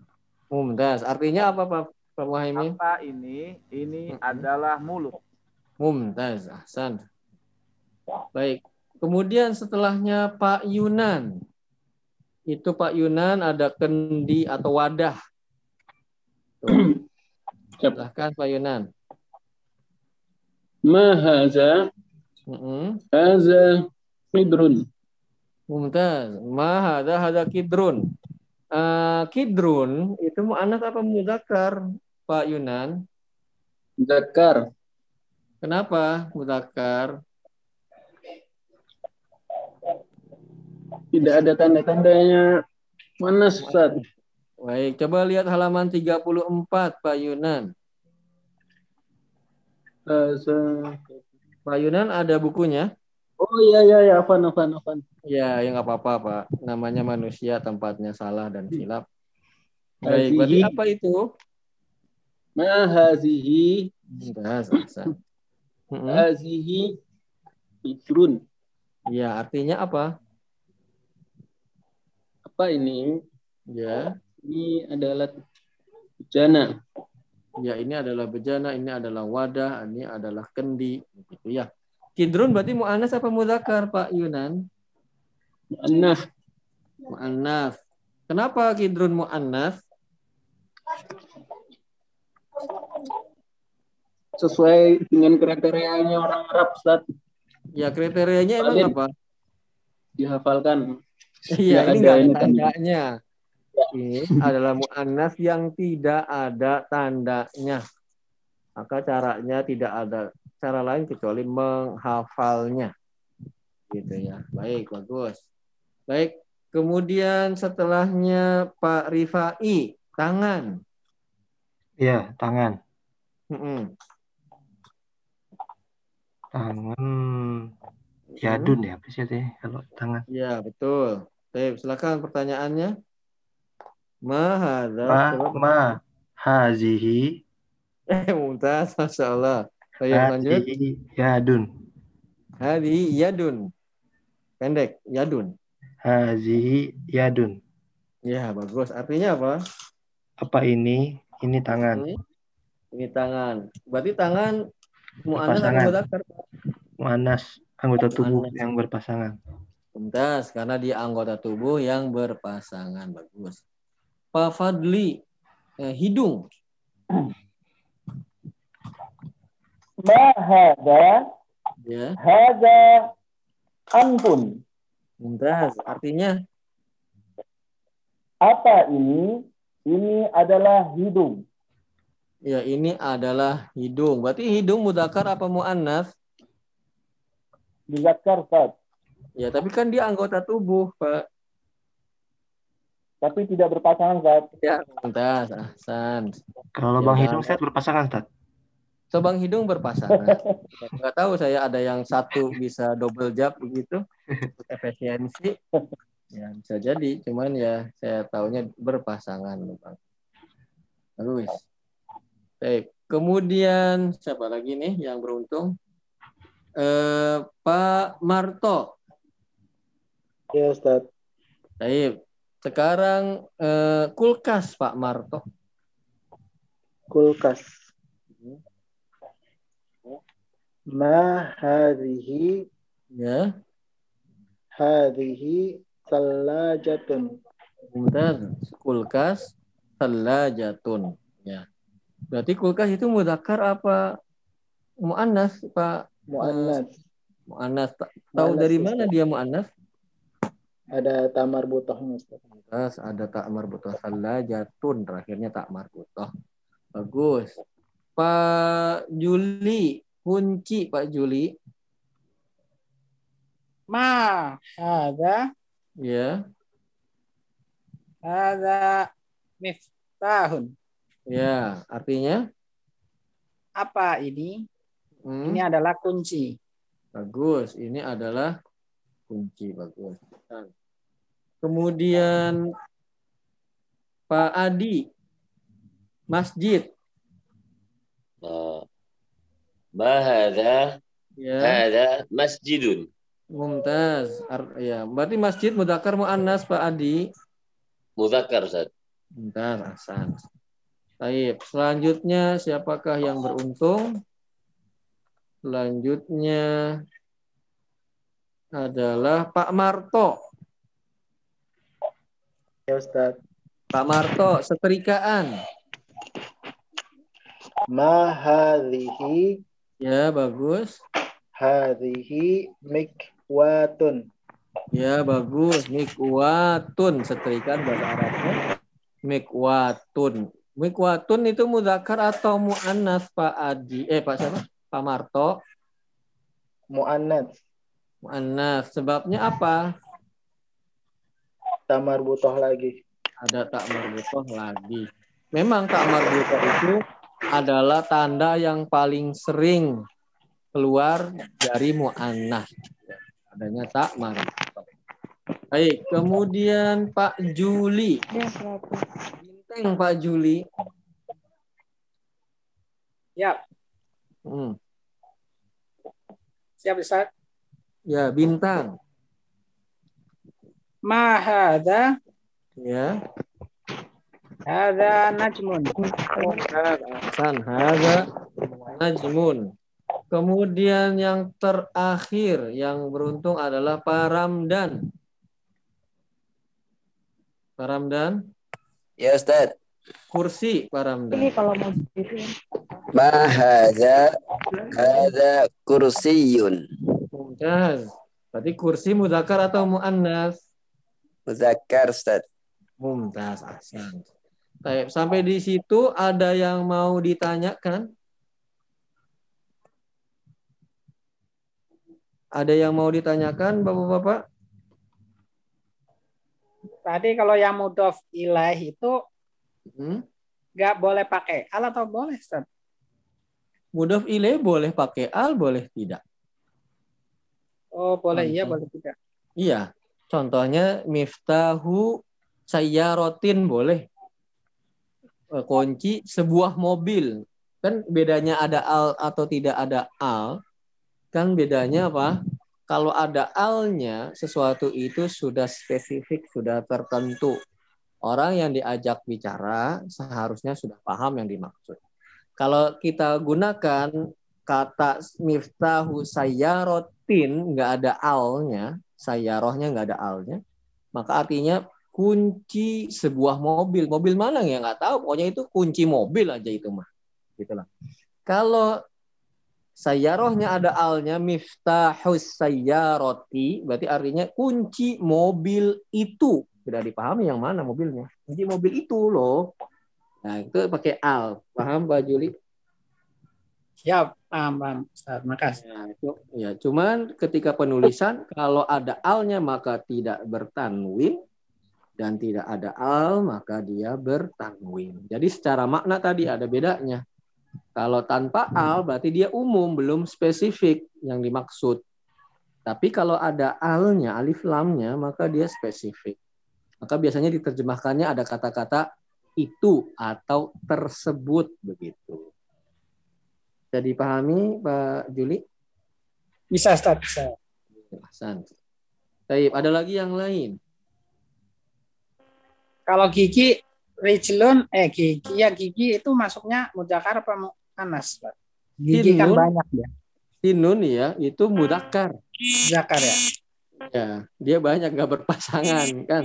Mumtaz. Artinya apa Pak Pak Muhaimin? Apa ini? Ini Mm-mm. adalah mulut. Mumtaz. Ahsan. Baik. Kemudian setelahnya Pak Yunan itu Pak Yunan ada kendi atau wadah. Silahkan Pak Yunan. Mahaza, haza kidrun. Mumtaz. Mahaza haza kidrun. Uh, kidrun itu anak apa mudakar Pak Yunan? Mudakar. Kenapa mudakar? Tidak ada tanda-tandanya mana Ustaz Baik, coba lihat halaman 34 Pak Yunan. Haza. Pak Yunan ada bukunya? oh iya iya ya afan afan afan Ya, ya nggak apa-apa Pak. Namanya manusia, tempatnya salah dan silap. Baik, berarti apa itu? ma hazihi Mumtaz, Ahsan. Mm-mm. hazihi qidrun Ya, artinya apa? Apa ini Ya, ini adalah bejana ya ini adalah bejana, ini adalah wadah, ini adalah kendi, gitu ya. Kidrun berarti mu'annas apa mudzakkar Pak Yunan? muannaf Mu'annas. Kenapa kidrun mu'annas? sesuai dengan kriterianya orang Arab Ustaz Ya kriterianya emang apa? dihafalkan. Iya, Nggak ini ada nggak ada tandanya. Ini adalah mu'annas yang tidak ada tandanya. Maka caranya tidak ada cara lain kecuali menghafalnya. Gitu ya. Baik, bagus. Baik, kemudian setelahnya Pak Rifai, tangan. Iya, tangan. Mm-mm. Tangan. Yadun ya, apa sih itu ya, kalau tangan? Ya, betul. Baik, silakan pertanyaannya. Ma, Coba ma, hazihi, Eh, mumtaz, Masya Allah. Baik, lanjut. yadun. Hadi yadun. Pendek, yadun. Hazihi, yadun. Ya, bagus. Artinya apa? Apa ini? Ini tangan. Hmm? Ini tangan. Berarti tangan mu'annas atau mudzakkar? Mu'annas, anggota tubuh Mu'annas. yang berpasangan. Mumtaz, karena dia anggota tubuh yang berpasangan. Bagus. Pak Fadli, eh, hidung. Ma hada? Ya, Hada anfun. mumtaz. Artinya Apa ini? Ini adalah hidung. ya ini adalah hidung. Berarti hidung mudzakkar apa mu'annas? Dizakkar Ustaz. Ya, tapi kan dia anggota tubuh, Pak. Tapi tidak berpasangan Ustaz. Ya, mumtaz. Ahsan. Kalau Ya, Bang. hidung Ustaz berpasangan, Ustaz. Sobang hidung berpasangan. Nggak tahu saya ada yang satu bisa double jab begitu, efisiensi. Ya bisa jadi, cuman ya saya tahunya berpasangan, Bang. Bagus. Baik. Kemudian siapa lagi nih yang beruntung? Eh, Pak Marto. Ya Ustaz. Baik. Sekarang eh, kulkas Pak Marto. Kulkas. Ma hadhihi Ya. hadhihi salajatun. Kemudian kulkas salajatun. Ya. Berarti kulkas itu mudzakkar apa muannas, Pak? Mu'annas. Muannas. Ta- Tahu dari Ustaz. mana dia muannas? Ada tamar Ustaz. Kulkas ada tak marbutoh salajatun, terakhirnya tak marbutoh. Bagus. Pak Juli, kunci Pak Juli. Ma hada Ya. hada miftahun. Ya, artinya Apa ini? Hmm, Ini adalah kunci. bagus. Ini adalah kunci bagus. Kemudian Pak Adi, masjid. Ma hadha Ya, hadha masjidun. mumtaz. Ar- ya, berarti masjid mudzakkar muannas Pak Adi. Mudzakkar Ustaz. Bentar, Hasan. Baik, selanjutnya siapakah yang beruntung? Selanjutnya adalah Pak Marto. Ya Ustaz. Pak Marto, setrikaan. Ma hadhihi Ya, bagus. hadhihi mikwatun. Ya, bagus. Mikwatun, setrikaan bahasa Arabnya. Mikwatun. Mikwatun itu mudzakkar atau muannas Pak Adi? Eh, Pak siapa? Pak Marto. Mu'annas. Muannas. Sebabnya apa? Tamar butoh lagi. ada tak marbutoh lagi. Memang tak marbutoh itu adalah tanda yang paling sering keluar dari mu'annah. Adanya tak marbutoh. Baik, kemudian Pak Juli. Bintang Pak Juli. Ya, Hmm. siap Ustaz. Ya, bintang. Ma hada Ya. hada najmun. Hasan hadza najmun. Kemudian yang terakhir yang beruntung adalah Pak Ramdan. Pak Ramdan, Ya Ustaz. kursi Pak Ramdan. kalau mau. Ma hadza hadza kursiyun. Mumtaz. Berarti kursi mudzakkar atau muannas? Muzakkar Ustaz. Mumtaz, ahsan. Baik, sampai di situ ada yang mau ditanyakan? Ada yang mau ditanyakan, Bapak-bapak? Tadi kalau yang mudof ilaih itu Hmm? nggak boleh pakai al atau boleh, Ustaz? Mudhof ilaih boleh pakai al, boleh tidak. Oh, boleh iya, boleh tidak. Iya. Contohnya miftahu sayyaratin boleh. Eh, Kunci sebuah mobil. Kan bedanya ada al atau tidak ada al. Kan bedanya apa? Kalau ada alnya, sesuatu itu sudah spesifik, sudah tertentu. Orang yang diajak bicara seharusnya sudah paham yang dimaksud. Kalau kita gunakan kata miftahu sayyarotin nggak ada alnya, sayyarohnya nggak ada alnya, maka artinya kunci sebuah mobil. Mobil mana ya nggak tahu, pokoknya itu kunci mobil aja itu mah. Gitulah. Kalau sayyarohnya ada alnya miftahus sayyaroti, berarti artinya kunci mobil itu. Sudah dipahami yang mana mobilnya? Kunci mobil itu loh. Nah, itu pakai al. Paham Pak Juli? Siap, paham, paham. Ustaz, makasih. Ya, itu, ya, cuman ketika penulisan kalau ada alnya maka tidak bertanwin dan tidak ada al maka dia bertanwin. Jadi secara makna tadi ada bedanya. Kalau tanpa al berarti dia umum belum spesifik yang dimaksud. Tapi kalau ada alnya, alif lamnya maka dia spesifik. Maka biasanya diterjemahkannya ada kata-kata itu atau tersebut begitu. Bisa dipahami Pak Juli? Bisa, Ustaz, bisa. Hasan. Baik, ada lagi yang lain. Kalau gigi Rijlun, eh gigi ya gigi itu masuknya mudakar apa mu'anas, Pak? Gigi kan Sinun. banyak ya. Sinun ya, itu mudakar. Mudakar ya. Ya, dia banyak nggak berpasangan kan?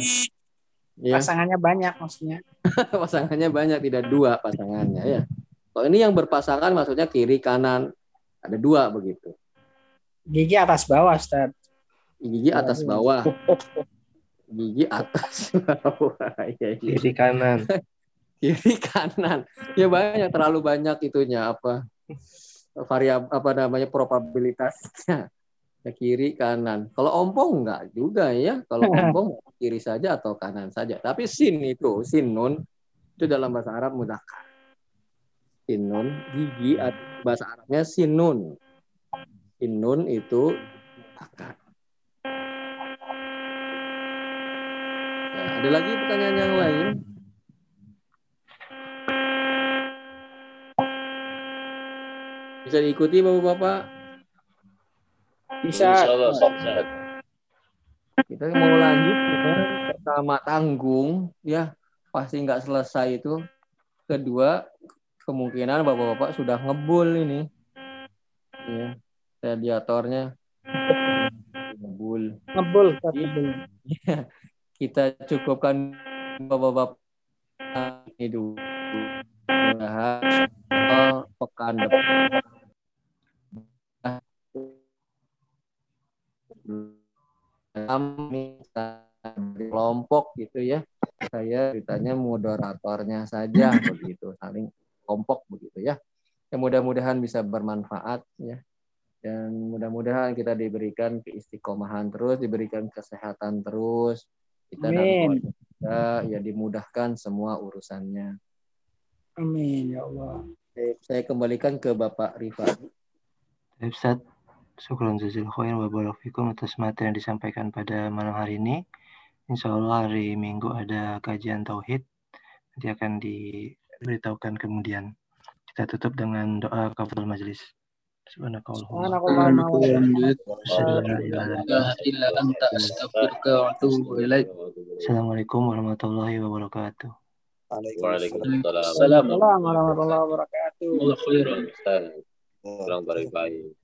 Ya, Pasangannya banyak maksudnya. pasangannya banyak, tidak dua pasangannya ya. Kalau ini yang berpasangan maksudnya kiri kanan ada dua begitu. Gigi atas bawah, Ustaz. Gigi atas bawah. Gigi atas bawah. Ya, ya. Kiri kanan. Kiri kanan. Ya banyak terlalu banyak itunya apa variab apa namanya probabilitasnya. Ya, kiri kanan. Kalau ompong enggak juga ya. Kalau ompong kiri saja atau kanan saja. Tapi sin itu, sin nun itu dalam bahasa Arab mudakar. Sin nun gigi bahasa Arabnya sinun. Sinun itu mudakar. Ya, ada lagi pertanyaan yang lain? Bisa diikuti Bapak-bapak? Bisa. Kita mau lanjut ya. pertama tanggung ya pasti nggak selesai itu. Kedua kemungkinan bapak-bapak sudah ngebul ini. Ya, radiatornya ngebul. Ngebul, Ustaz, ngebul. Ya, kita cukupkan bapak-bapak ini dulu. Mudah-mudahan eh, pekan depan kami di kelompok gitu ya. Saya ceritanya moderatornya saja begitu, saling kelompok begitu ya. Ya mudah-mudahan bisa bermanfaat ya. Dan mudah-mudahan kita diberikan keistiqomahan terus, diberikan kesehatan terus. Kita dan Amin. keluarga kita ya dimudahkan semua urusannya. Amin ya Allah. Saya kembalikan ke Bapak Rifat. Ustaz, syukran jazil khair wa barakallahu fikum atas materi yang disampaikan pada malam hari ini. Insya Allah hari Minggu ada kajian tauhid. Nanti akan diberitahukan kemudian. Kita tutup dengan doa kafaratul majelis. Subhanakallahumma. Assalamualaikum warahmatullahi wabarakatuh. Waalaikumsalam. Warahmatullahi wabarakatuh. Kurang baik-baik.